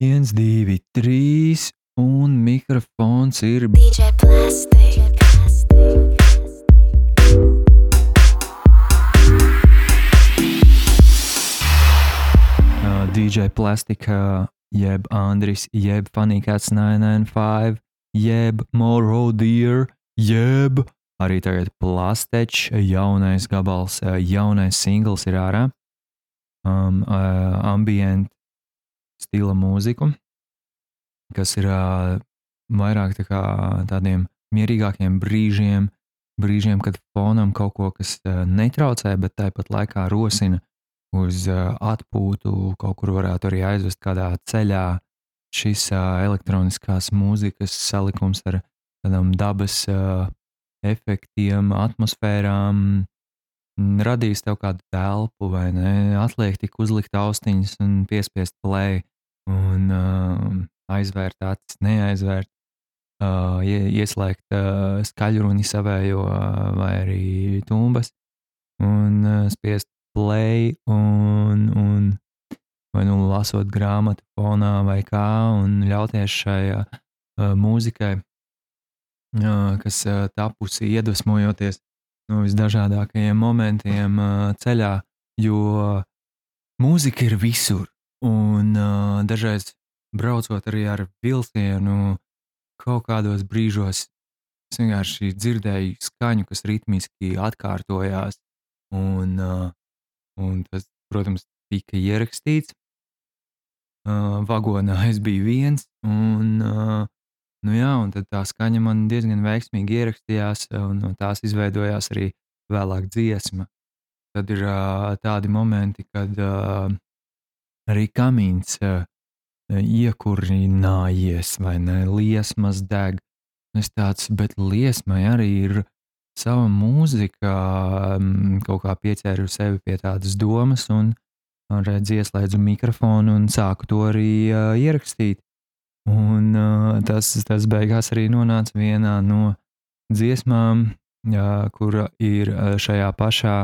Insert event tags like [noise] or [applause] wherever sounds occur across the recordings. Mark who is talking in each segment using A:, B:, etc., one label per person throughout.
A: viens, divi, trīs, un mikrofons ir.
B: DJ Plastic.
A: Uh, DJ Plastika, jeb Andris, jeb Funny Cats 995, jeb More Dear, jeb arī tagad Plastečs, jaunais gabals, uh, jaunais singls ir ārā. Um, uh, ambient stila mūziku, kas ir vairāk tā kā tādiem mierīgākiem brīžiem, brīžiem, kad fonam kaut ko, kas netraucē, bet tāpat laikā rosina uz atpūtu, kaut kur varētu arī aizvest kādā ceļā. Šis elektroniskās mūzikas salikums ar tādām dabas efektiem, atmosfērām mm, radīs tev kādu telpu, vai ne? Atliek tik uzlikt austiņas un piespiest play un uh, aizvērt acis, neaizvērt, uh, ie- ieslēgt uh, skaļruni savējo uh, vai arī tumbas un uh, spiest play un, un vai nu lasot grāmatu fonā vai kā un ļauties šai uh, mūzikai, uh, kas uh, tapusi iedvesmojoties no visdažādākajiem momentiem uh, ceļā, jo mūzika ir visur. Un uh, dažreiz braucot arī ar vilcienu, kaut kādos brīžos es vienkārši dzirdēju skaņu, kas ritmiski atkārtojās. Un, uh, un tas, protams, tika ierakstīts. Vagonā es biju viens, un, nu jā, un tad tā skaņa man diezgan veiksmīgi ierakstījās, un no tās izveidojās arī vēlāk dziesma. Tad ir uh, tādi momenti, kad uh, arī kamīns uh, iekurinājies, vai ne, liesmas deg. Es tāds, bet liesmai arī ir sava mūzika, mm, kaut kā pieķēru sevi pie tādas domas, un redz, ieslēdzu mikrofonu un sāku to arī uh, ierakstīt. Un uh, tas, tas beigās arī nonāca vienā no dziesmām, uh, kura ir šajā pašā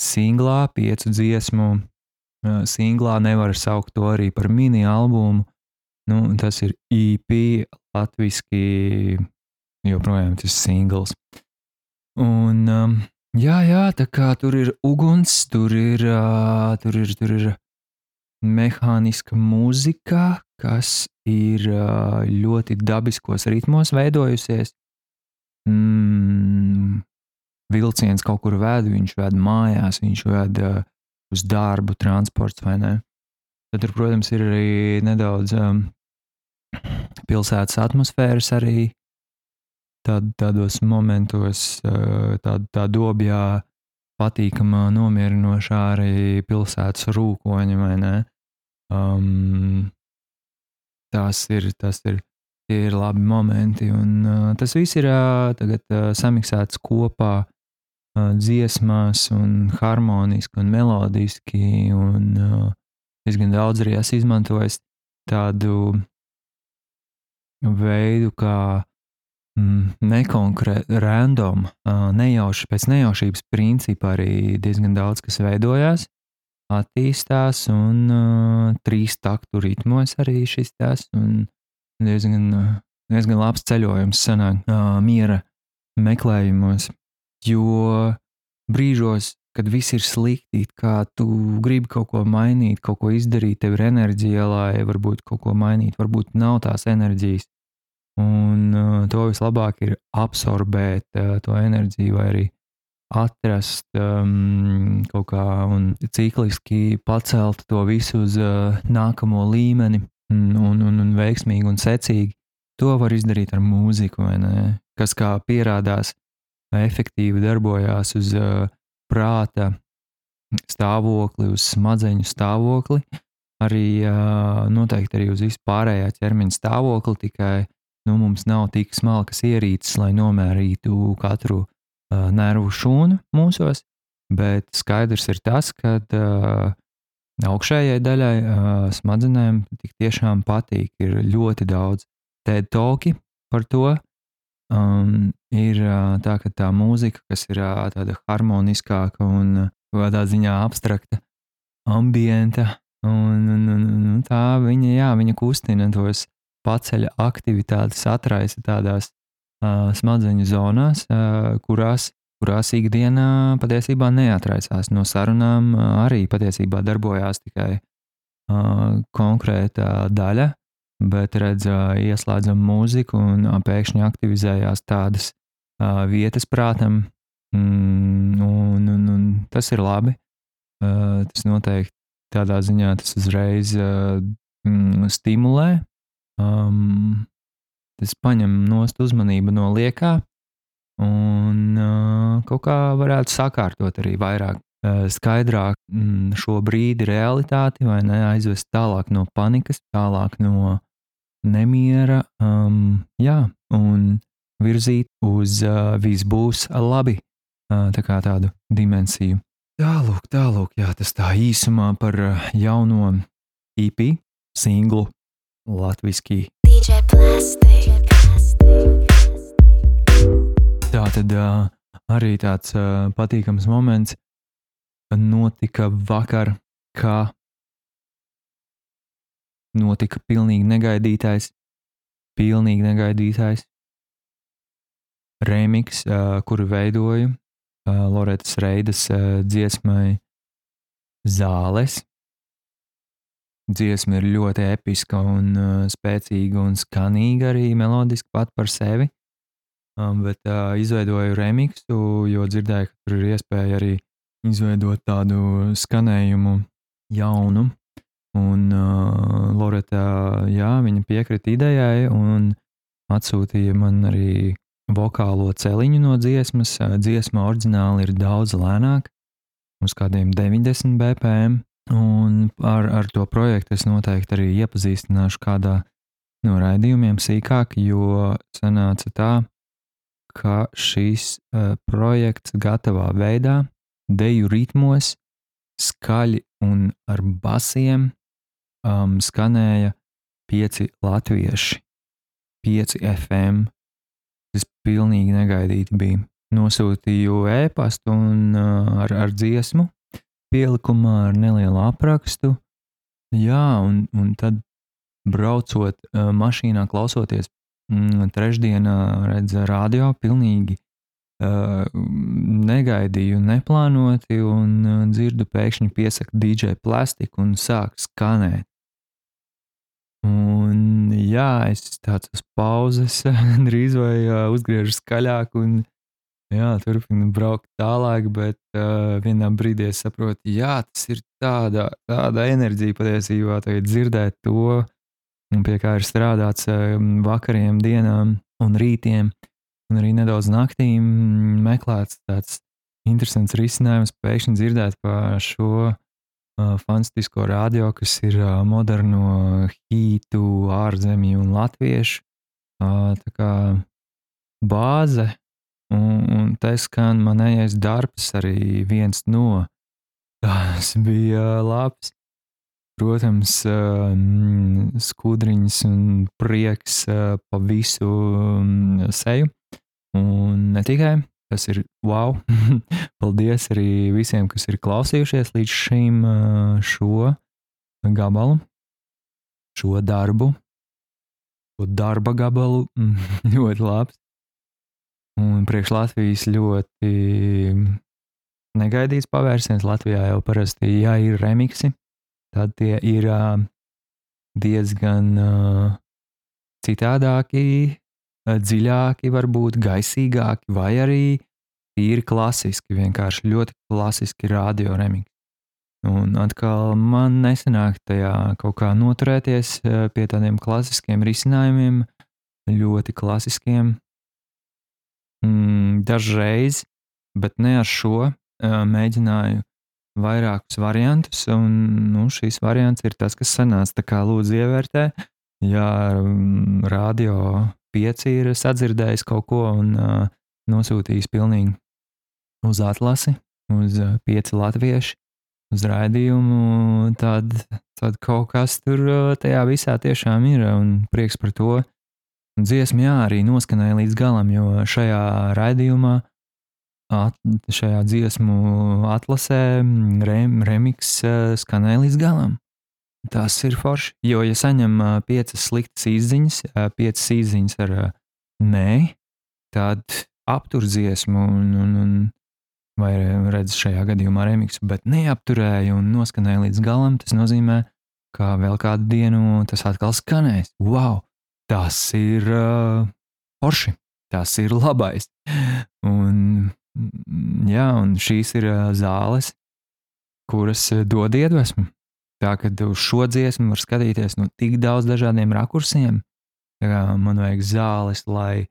A: singlā, piecu dziesmu uh, singlā. Nevar saukt to arī par mini albumu. Nu, tas ir EP, latviešu, joprojām tas singls. Un, um, jā, jā, tā kā tur ir uguns, tur ir, uh, tur ir, tur ir mehāniska mūzika, kas ir ļoti dabiskos ritmos veidojusies. Mm, vilciens kaut kur ved, viņš ved mājās, viņš ved uz darbu, transports vai ne. Tad, tur, protams, ir arī nedaudz um, pilsētas atmosfēras arī tād, tādos momentos, tād, tā dobjā patīkamā, nomierinošā arī pilsētas rūkoņa, vai ne? Um, tas ir, tas ir, ir labi momenti, un uh, tas viss ir uh, tagad uh, samiksēts kopā uh, dziesmās un harmoniski un melodiski, un uh, diezgan daudz arī esmu izmantojis tādu veidu, kā mm, nekonkrēti, random, uh, nejauši, pēc nejaušības principa arī diezgan daudz kas veidojās, attīstās, un uh, trīs taktu ritmos arī šis tas, diezgan, uh, diezgan labs ceļojums sanāk uh, miera meklējumos, jo brīžos, kad viss ir slikti, kā tu gribi kaut ko mainīt, kaut ko izdarīt, tev ir enerģija, lai varbūt kaut ko mainīt, varbūt nav tās enerģijas. Un uh, to vislabāk ir absorbēt uh, to enerģiju, vai arī atrast um, kaut kā un cikliski pacelt to visu uz uh, nākamo līmeni, un, un, un, un veiksmīgi un secīgi. To var izdarīt ar mūziku? Kas kā pierādās, efektīvi darbojās uz uh, prāta stāvokli, uz smadzeņu stāvokli, arī uh, noteikti arī uz vispārējā ķermeņa stāvokli, tikai nu, mums nav tik smalkas ierīces, lai nomērītu katru nervu šūnu mūsos, bet skaidrs ir tas, ka augšējai daļai smadzenēm tik tiešām patīk. Ir ļoti daudz TED talki par to. Um, ir tā, ka tā mūzika, kas ir tāda harmoniskāka un kādā ziņā abstrakta, ambienta, Un, un, un, un tā viņa, jā, viņa kustina tos paceļa aktivitātes, atraisa tādās smadzeņu zonās, kurās, kurās ikdienā patiesībā neatraisās. No sarunām arī patiesībā darbojās tikai konkrēta daļa, bet redz, ieslēdzam mūziku un pēkšņi aktivizējās tādas vietas prātam, mm, un, un, un tas ir labi. Tas noteikti tādā ziņā tas uzreiz mm, stimulē. Um, tas paņem nost uzmanību no liekā un uh, kaut kā varētu sakārtot arī vairāk. Uh, skaidrāk mm, šo brīdi realitāti, vai ne aizvest tālāk no panikas, tālāk no nemiera, um, jā, un virzīt uz uh, viss būs labi, uh, tā kā tādu dimensiju. Tālāk, tālāk, jā, tas tā īsumā par jauno EP singlu latviešu. Tā tad arī tāds patīkams moments. Notika vakar, kā notika pilnīgi negaidītais, pilnīgi negaidītais remix, kuru veidoju Loretas Reidas dziesmai Zāles. Dziesma ir ļoti episka un uh, spēcīga un skanīga arī melodiski pat par sevi. Um, bet uh, izveidoju remixu, jo dzirdēju, ka tur ir iespēja arī izveidot tādu skanējumu jaunu. Un uh, Loreta, jā, viņa piekrita idejai un atsūtīja man arī vokālo celiņu no dziesmas. Dziesma oriģināli ir daudz lēnāka, uz kādiem 90 BPM. Un ar, ar to projektu es noteikti arī iepazīstināšu kādā no raidījumiem sīkāk, jo sanāca tā, ka šis uh, projekts gatavā veidā, deju ritmos, skaļi un ar basiem um, skanēja pieci latvieši, pieci FM Tas pilnīgi negaidīti bija. Nosūtīju e-pastu un uh, ar, ar dziesmu, pielikumā ar nelielu aprakstu. Jā, un, un tad braucot uh, mašīnā, klausoties mm, trešdienā, redzēju radio, pilnīgi uh, negaidīju, neplānoti, un uh, dzirdu pēkšņi piesaka DJ plastiku un sāk skanēt. Un, jā, es tāds uz pauzes, [laughs] drīz vai uh, uzgriežu skaļāk, un jā, turpinu braukt tālāk. Bet uh, vienā brīdī es saprotu, jā, tas ir tāda, tāda enerģija patiesībā, dzirdēt to, pie kā ir strādāts uh, vakariem, dienām un rītiem, un arī nedaudz naktīm meklēts tāds interesants risinājums, pēkšņi dzirdēt par šo fantastisko radio, kas ir moderno hītu, ārzemju un latviešu. Tā kā bāze, un, un tā skan manējais darbs arī viens no. Tas bija labs. Protams, skudriņas un prieks pa visu seju. Un ne tikai Tas ir wow! [laughs] Paldies arī visiem, kas ir klausījušies līdz šim šo gabalu, šo darbu, šo darba gabalu. [laughs] ļoti labs. Un priekš Latvijas ļoti negaidīts pavērsiens. Latvijā jau parasti, ja ir remixi, tad tie ir diezgan citādāki, dziļāki, varbūt gaisīgāki, vai arī tīri klasiski, vienkārši ļoti klasiski radio remix. Un atkal man nesanāk tajā kaut kā noturēties pie tādiem klasiskiem risinājumiem, ļoti klasiskiem. Mm, dažreiz, bet ne ar šo, mēģināju vairākus variantus, un nu, šīs variants ir tas, kas sanāca. Tā kā lūdzu ievērtē, ja radio pieci ir sadzirdējis kaut ko un uh, nosūtījis pilnīgi uz atlasi, uz pieci latvieši, uz raidījumu, tad, tad kaut kas tur tajā visā tiešām ir un prieks par to. Dziesma jā, arī noskanēja līdz galam, jo šajā raidījumā, at, šajā dziesmu atlasē rem, remix uh, skanēja līdz galam. Tas ir forši. Jo, ja saņem uh, piecas sliktas izziņas, uh, piecas izziņas ar nē, tad aptur dziesmu un, un, un vai redz šajā gadījumā remiksu, bet neapturēja un noskanēja līdz galam. Tas nozīmē, ka vēl kādu dienu tas atkal skanēs. Wow! Tas ir uh, forši, tas ir labais. Un, jā, un šīs ir uh, zāles, kuras dod iedvesmu. Tā kā uz šo dziesmu var skatīties no tik daudz dažādiem rakursiem. Tā man vajag zāles, lai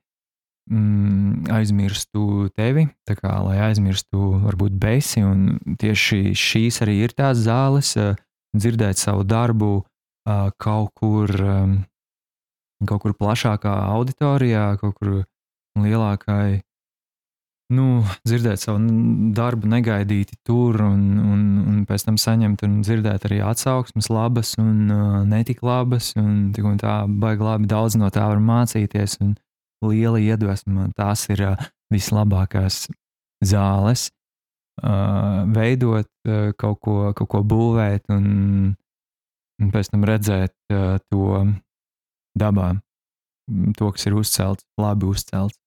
A: mm, aizmirstu tevi, kā, lai aizmirstu varbūt besi. Un tieši šīs arī ir tās zāles, dzirdēt savu darbu kaut kur. Kaut kur plašākā auditorijā, kaut kur lielākai, nu, dzirdēt savu darbu negaidīti tur, un, un, un pēc tam saņemt un dzirdēt arī atsauksmes, labas un uh, netik labas, un tik un tā baigi labi daudz no tā var mācīties, un liela iedvesma. Tās ir uh, vislabākās zāles, uh, veidot uh, kaut, ko, kaut ko būvēt un, un pēc tam redzēt uh, to dabā, to, kas ir uzcelts, labi uzcelts.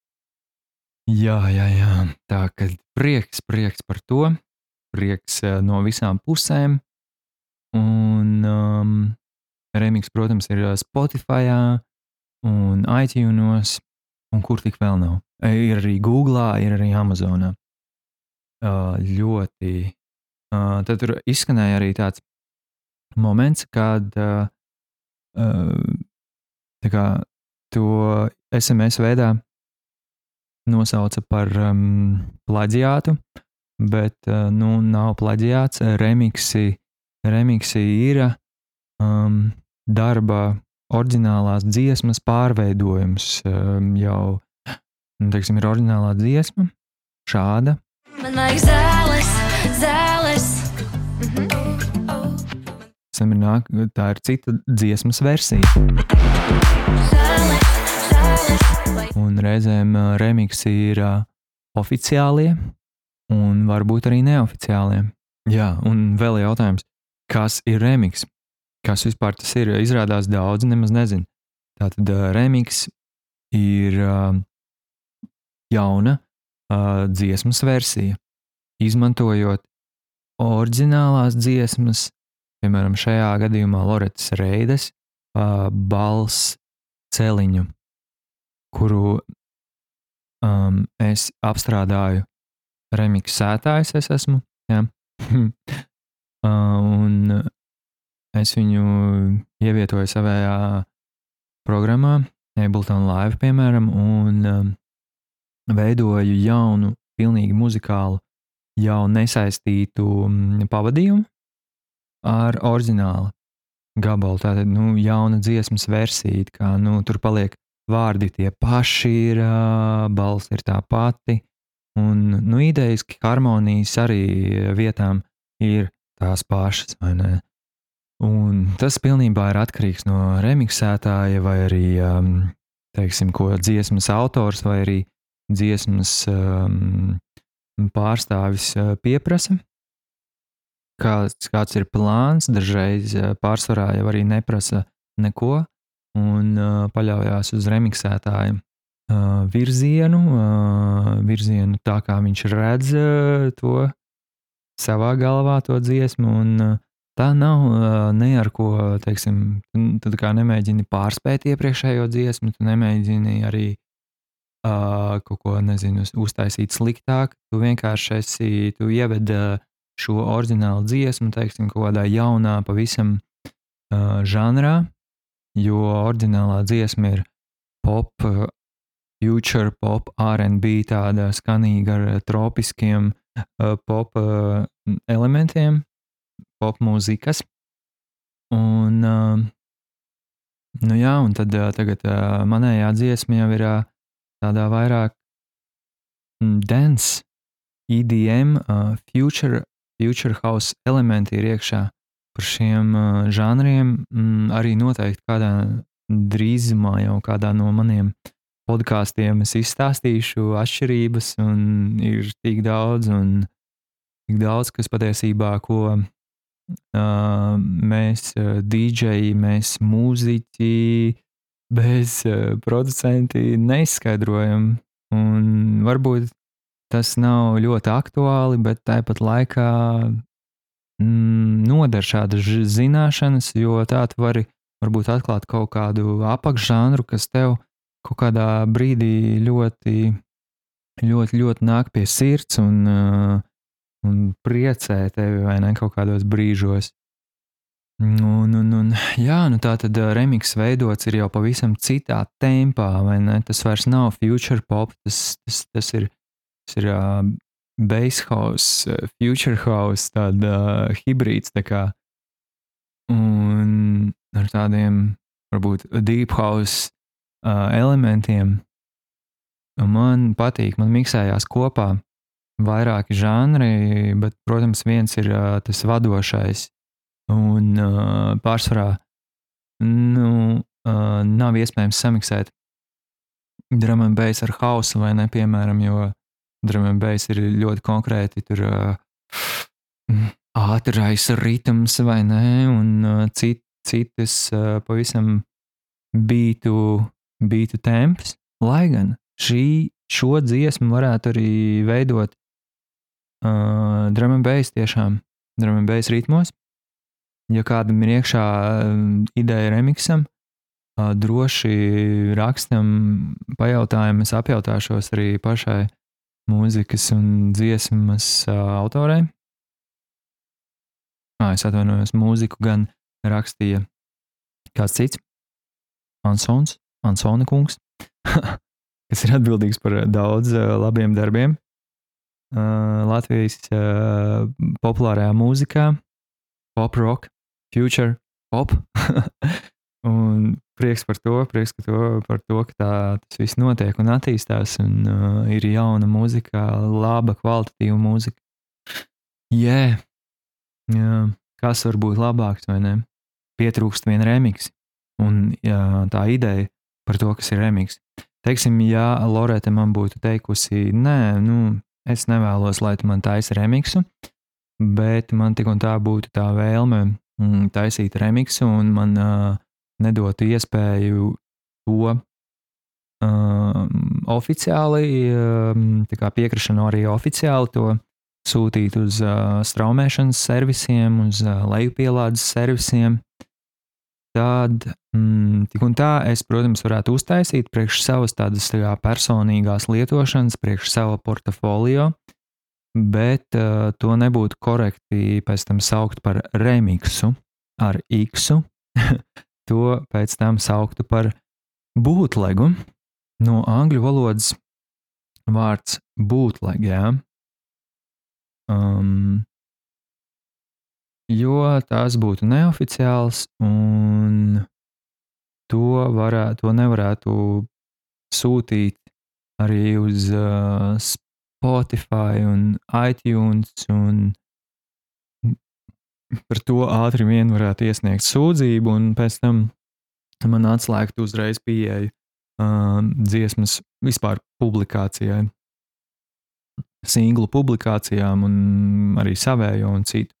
A: Jā, jā, jā. Tā kā prieks, prieks par to, prieks uh, no visām pusēm. Un um, Remix, protams, ir Spotify un iTunes, un kur tik vēl nav. Ir arī Google, ir arī Amazon. Uh, ļoti. Uh, tad tur izskanēja arī tāds moments, kad uh, uh, to SMS veidā nosauca par um, plaģiātu, bet uh, nu, nav plaģiāts. Remixi, remixi ir um, darba oriģinālās dziesmas pārveidojums. Um, jau nu, teiksim, ir oriģinālā dziesma, šāda.
B: Man vajag zāles, zāles. Mhm.
A: Ir nāk, tā ir cita dziesmas versija. Un reizēm uh, remixi ir uh, oficiālie, un varbūt arī neoficiālie. Jā, un vēl jautājums, kas ir remix? Kas vispār tas ir? Izrādās daudzi nemaz nezina. Tātad uh, remix ir jauna dziesmas versija, izmantojot oriģinālās dziesmas, piemēram, šajā gadījumā Loretas Reides uh, balss celiņu, kuru um, es apstrādāju remiksētājs, es esmu. Uh, [laughs] un es viņu ievietoju savā programmā, Ableton Live, piemēram, un um, veidoju jaunu, pilnīgi muzikālu, jau nesaistītu pavadījumu ar oriģinālu gabalu. Tātad, nu, jauna dziesmas versija, kā nu, tur paliek vārdi tie paši, ir, balss ir tā pati. Un, nu, idejiski harmonijas arī vietām ir tās pašas? Un tas pilnībā ir atkarīgs no remiksētāja vai arī, um, teiksim, dziesmas autors vai arī dziesmas um, pārstāvis pieprasa. Kāds, kāds ir plāns, dažreiz uh, pārsvarā jau arī neprasa neko un uh, paļaujas uz remiksētāju uh, virzienu, uh, virzienu tā kā viņš redz uh, to savā galvā, to dziesmu. Un, uh, tā nav uh, ne ar ko, teiksim, tā kā nemēģini pārspēt iepriekšējo dziesmu, tu nemēģini arī uh, kaut ko, nezinu, uztaisīt sliktāk. Tu vienkārši esi, tu ieved uh, šo oriģinālu dziesmu, teiksim, kaut kādā jaunā, pavisam uh, žanrā, jo oriģinālā dziesma ir pop, uh, future pop, RB, tāda skanīga ar tropiskiem uh, pop uh, elementiem, pop mūzikas. Un, uh, nu jā, un tad uh, tagad uh, manējā dziesma jau ir uh, tādā vairāk mm, dance, EDM, uh, future, future house elementi ir iekšā par šiem uh, žanriem. Mm, arī noteikti kādā drīzumā jau kādā no maniem podkāstiem es izstāstīšu atšķirības, un ir tik daudz, un tik daudz, kas patiesībā, ko uh, mēs, uh, dīdžeji, mēs, mūziķi, bez uh, producenti neizskaidrojam. Un varbūt tas nav ļoti aktuāli, bet tāpat laikā mm, noder šādas zināšanas, jo tā tu vari varbūt atklāt kaut kādu apakšžanru, kas tev kaut kādā brīdī ļoti, ļoti, ļoti nāk pie sirds un, un priecē tevi vai ne kaut kādos brīžos. Un, un, un, jā, nu tā tad remix veidots ir jau pavisam citā tempā, vai ne? Tas vairs nav future pop, tas, tas, tas ir, tas ir uh, bass house, future house, tāda uh, hibrīds tā kā. Un ar tādiem, varbūt, deep house uh, elementiem. Un Man patīk, man miksējās kopā vairāki žanri, bet, protams, viens ir uh, tas vadošais. Un uh, pārsvarā nu, uh, nav iespējams samiksēt and bass ar hausu vai ne, piemēram, jo drum and bass ir ļoti konkrēti tur ātrais ritms vai ne, un cit, citas pavisam bītu, bītu temps, lai gan šī, šo dziesmu varētu arī veidot uh, drum and bass tiešām, drum and bass ritmos. Ja kādam ir iekšā ideja remixam, uh, droši rakstam pajautājumu, es apjautāšos arī pašai mūzikas un dziesmas autorei. Ah, es atvainojos, mūziku gan rakstīja kāds cits, Ansons, Ansona kungs, [laughs] kas ir atbildīgs par daudz labiem darbiem Latvijas populārajā mūzikā, pop rock, future pop. [laughs] un prieks par to, prieks par to, par to ka tā, tas viss notiek un attīstās, un uh, ir jauna mūzika, laba, kvalitatīva mūzika. Yeah. Jā, kas var būt labāks vai ne? Pietrūkst viena remix. Un jā, tā ideja par to, kas ir remix. Teiksim, ja Lorēta man būtu teikusi, nē, nu, es nevēlos, lai tu man taisi remixu, bet man tik un tā būtu tā vēlme mm, taisīt remixu, un man uh, nedotu iespēju to um, oficiāli, um, piekrišanu arī oficiāli to sūtīt uz uh, straumēšanas servisiem, uz uh, lejupielādes servisiem. Tad, mm, tik un tā, es, protams, varētu uztaisīt priekš savas tādas tā kā personīgās lietošanas, priekš sava portfolio, bet uh, to nebūtu korekti pēc tam saukt par remixu ar X. [laughs] to pēc tam sauktu par būtlegu. No angļu valodas vārds būtleg, jā. Um, jo tās būtu neoficiāls un to, varētu, to nevarētu sūtīt arī uz uh, Spotify un iTunes un par to ātri vien varētu iesniegt sūdzību, un pēc tam man atslēgt uzreiz pieeju uh, dziesmas vispār publikācijai, singlu publikācijām, un arī savējo un citu.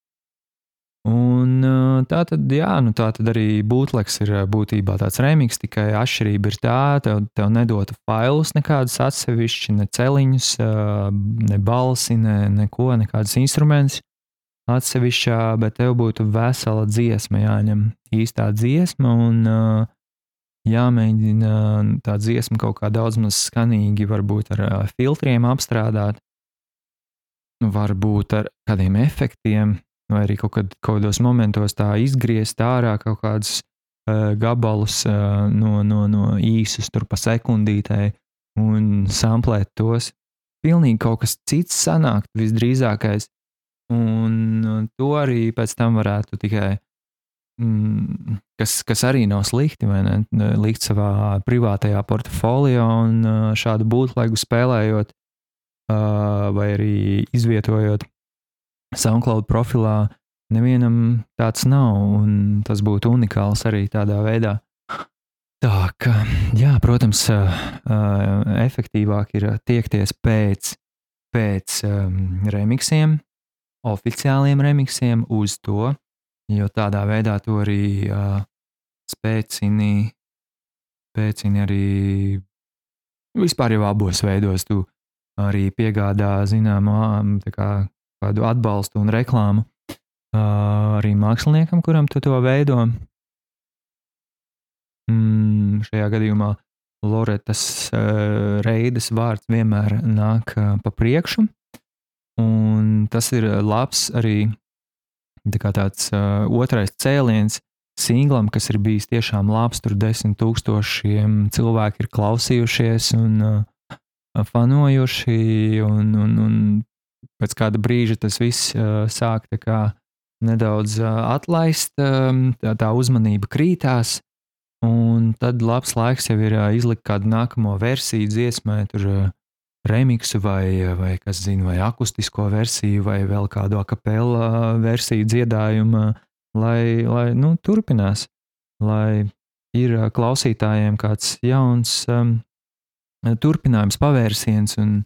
A: Un uh, tā tad, jā, nu tā tad arī būtleks ir uh, būtībā tāds remix, tikai atšķirība ir tā, tev, tev nedota failus nekādus atsevišķi, ne celiņus, uh, ne balsi, ne neko, nekādas instrumentus atsevišķā, bet tev būtu vesela dziesma jāņem, īstā dziesma, un uh, jāmēģina tā dziesma kaut kā daudz maz skanīgi, varbūt ar uh, filtriem apstrādāt, varbūt ar kādiem efektiem, vai arī kaut, kad, kaut kādos momentos tā izgriezt ārā kaut kādus uh, gabalus uh, no, no, no īsus, tur pa sekundītei, un samplēt tos. Pilnīgi kaut kas cits sanākt visdrīzākais. Un to arī pēc tam varētu tikai, mm, kas, kas arī nav slikti, likt savā privātajā portfolio un šādu būtlaigu spēlējot, vai arī izvietojot SoundCloud profilā. Nevienam tāds nav, un tas būtu unikāls arī tādā veidā. Tā kā, jā, protams, efektīvāk ir tiekties pēc, pēc remixiem, oficiāliem remixiem uz to jo tādā veidā tu arī uh, spēcini, spēcini arī vispār jau abos veidos. Tu arī piegādā zināmu ā, tā kā, kādu atbalstu un reklāmu uh, arī māksliniekam, kuram tu to veido. Mm, šajā gadījumā Loretas uh, reidas vārds vienmēr nāk uh, pa priekšu. Tas ir labs arī tā tāds uh, otrais cēliens singlam, kas ir bijis tiešām labs. Tur desmit tūkstošiem cilvēki ir klausījušies un uh, fanojuši, un, un, un pēc kāda brīža tas viss uh, sāk kā nedaudz uh, atlaist, um, tā, tā uzmanība krītās. Un tad labs laiks jau ir uh, izlikt kādu nākamo versiju dziesmai, tur uh, remixu vai, vai kas zina, vai akustisko versiju, vai vēl kādu akapela versiju dziedājumu, lai, lai nu, turpinās, lai ir klausītājiem kāds jauns um, turpinājums, pavērsiens un,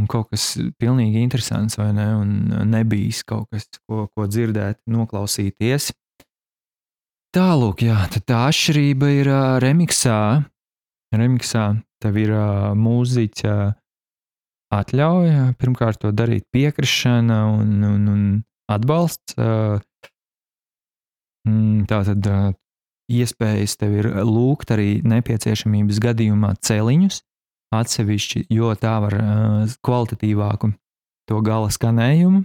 A: un kaut kas pilnīgi interesants, vai ne? Un nebijis kaut kas, ko, ko dzirdēt, noklausīties. Tālāk, jā, tā atšķirība ir uh, remixā. Remixā tev ir uh, mūziķa atļauja pirmkārt to darīt, piekrišana un, un, un atbalsts. Uh, tā tad iespējas tev ir lūgt arī nepieciešamības gadījumā celiņus atsevišķi, jo tā var kvalitatīvāku to gala skanējumu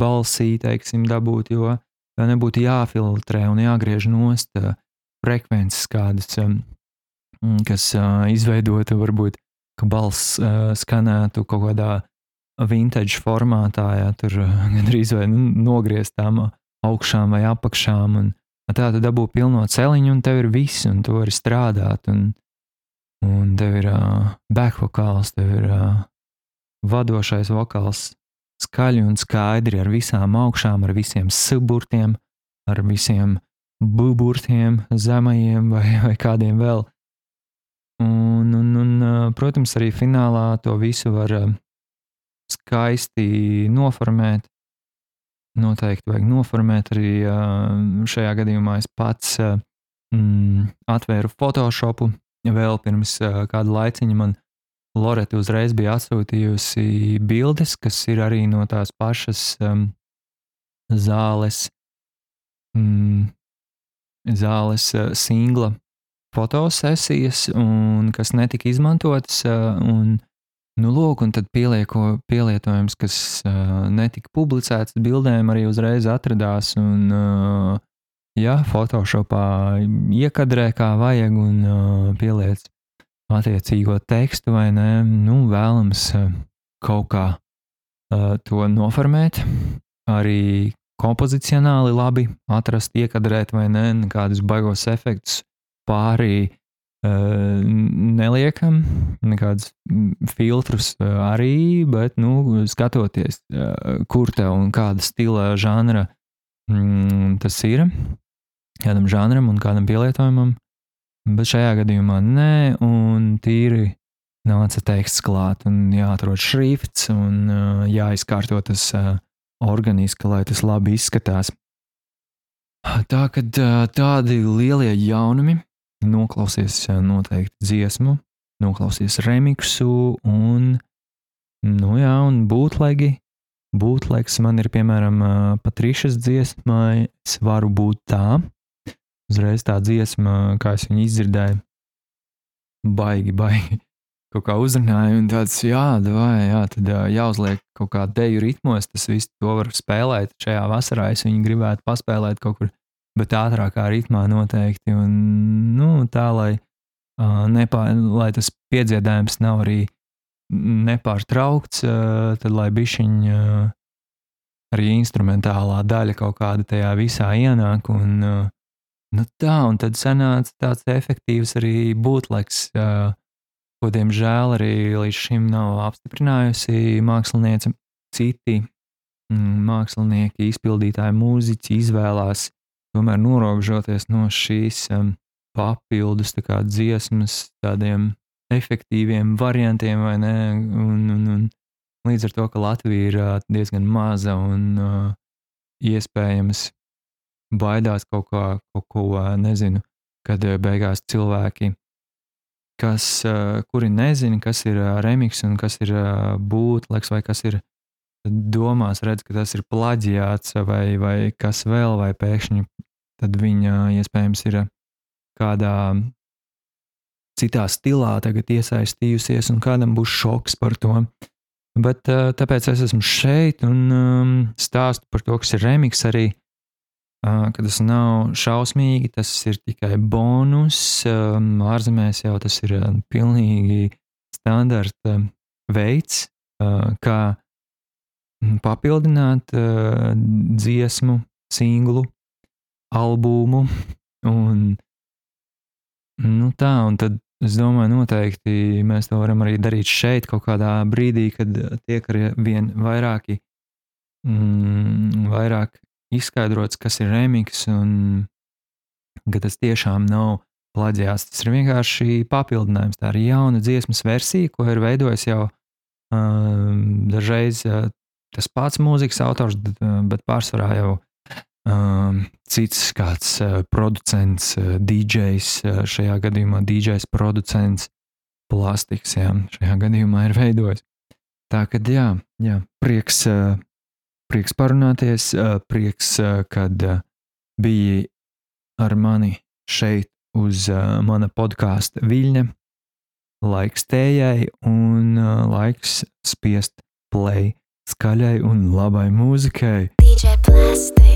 A: balsī, teiksim, dabūt, jo nebūtu jāfiltrē un jāgriež nost frekvences kādas, um, kas izveidota varbūt, ka balss uh, skanētu kaut kādā vintage formātā, ja tur uh, [laughs] gandrīz vai nu, nogrieztām augšām vai apakšām, un tā tu dabū pilno celiņu, un tev ir viss, un tu vari strādāt, un, un tev ir uh, backvokāls, tev ir uh, vadošais vokāls, skaļi un skaidri ar visām augšām, ar visiem suburtiem, ar visiem buburtiem, zemajiem vai, [laughs] vai kādiem vēl. Un, un, un, protams, arī finālā to visu var skaisti noformēt. Noteikti vajag noformēt arī šajā gadījumā es pats mm, atvēru Photoshopu vēl pirms kāda laiciņa man Loreta uzreiz bija atsūtījusi bildes, kas ir arī no tās pašas um, zāles, mm, zāles uh, singla fotosesijas, un kas netika izmantotas. Uh, un, nu, lūk, un tad pielieko, pielietojums, kas uh, netika publicēts bildēm, arī uzreiz atradās. Un, uh, jā, Photoshopā iekadrē kā vajag un uh, pieliec attiecīgo tekstu, vai ne, nu, vēlams eh, kaut kā uh, to noformēt, arī kompozicionāli labi atrast, iekadrēt, vai ne, kādus baigos efektus pārī uh, neliekam, nekādus mm, filtrus arī, bet, nu, skatoties, uh, kur tev un kāda stila žanra mm, tas ir, kādam žanram un kādam pielietojumam, Bet šajā gadījumā nē, un tīri nāca teksts klāt, un jāatrod šrifts, un jāizkārto tas organiski, lai tas labi izskatās. Tā uh, tādi lielie jaunumi, noklausies uh, noteikti dziesmu, noklausies remixu, un, nu jā, un būtlegi. Būtlēks man ir piemēram uh, Patrišas dziesmai, es varu būt tā, uzreiz tā dziesma, kā es viņu izdzirdēju, baigi, baigi. [laughs] Kaut kā uzrunāja, un tāds, jā, vai, jā, tad jāuzliek kaut kā deju ritmos, tas viss to var spēlēt. Šajā vasarā es viņu gribētu paspēlēt kaut kur, bet ātrākā ritmā noteikti. Un, nu, tā, lai, uh, nepār, lai tas piedziedājums nav arī nepārtraukts, uh, tad lai bišķiņ uh, arī instrumentālā daļa kaut kāda tajā visā ienāk. Un, uh, Nu tā, un tad sanāca tāds efektīvs arī būtleks, ko diemžēl arī līdz šim nav apstiprinājusi māksliniece. Citi mm, mākslinieki, izpildītāji, mūziķi izvēlās tomēr norobežoties no šīs um, papildus tā dziesmas, tādiem efektīviem variantiem, vai ne? Un, un, un līdz ar to, ka Latvija ir uh, diezgan maza un uh, iespējams baidās kaut ko, kaut ko uh, nezinu, kad beigās cilvēki, kas, kuri nezina, kas ir remix un kas ir būtleks vai kas ir domās, redz, ka tas ir plaģiāts vai, vai kas vēl, vai pēkšņi tad viņa iespējams ir kādā citā stilā tagad iesaistījusies, un kādam būs šoks par to. Bet tāpēc es esmu šeit un um, stāstu par to, kas ir remix arī. Uh, ka tas nav šausmīgi, tas ir tikai bonus. Um, ārzemēs jau tas ir pilnīgi standarta veids, uh, kā papildināt uh, dziesmu, singlu, albumu. Un, nu tā, un tad es domāju, noteikti mēs to varam arī darīt šeit, kaut kādā brīdī, kad tiek ar vien vairāki, mm, vairāk izskaidrots, kas ir remix, un ka tas tiešām nav plaģiāts. Tas ir vienkārši papildinājums. Tā ir jauna dziesmas versija, ko ir veidojis jau um, dažreiz uh, tas pats mūzikas autors, bet pārsvarā jau um, cits kāds uh, producents, uh, DJs, uh, šajā gadījumā DJs producents, plastiks, jā, šajā gadījumā ir veidojis. Tā kā jā, jā prieks, prieks parunāties, prieks, kad biji ar mani šeit uz mana podkāstu Viļņa. Laiks tējai un laiks spiest play skaļai un labai mūzikai.
B: DJ Plastic.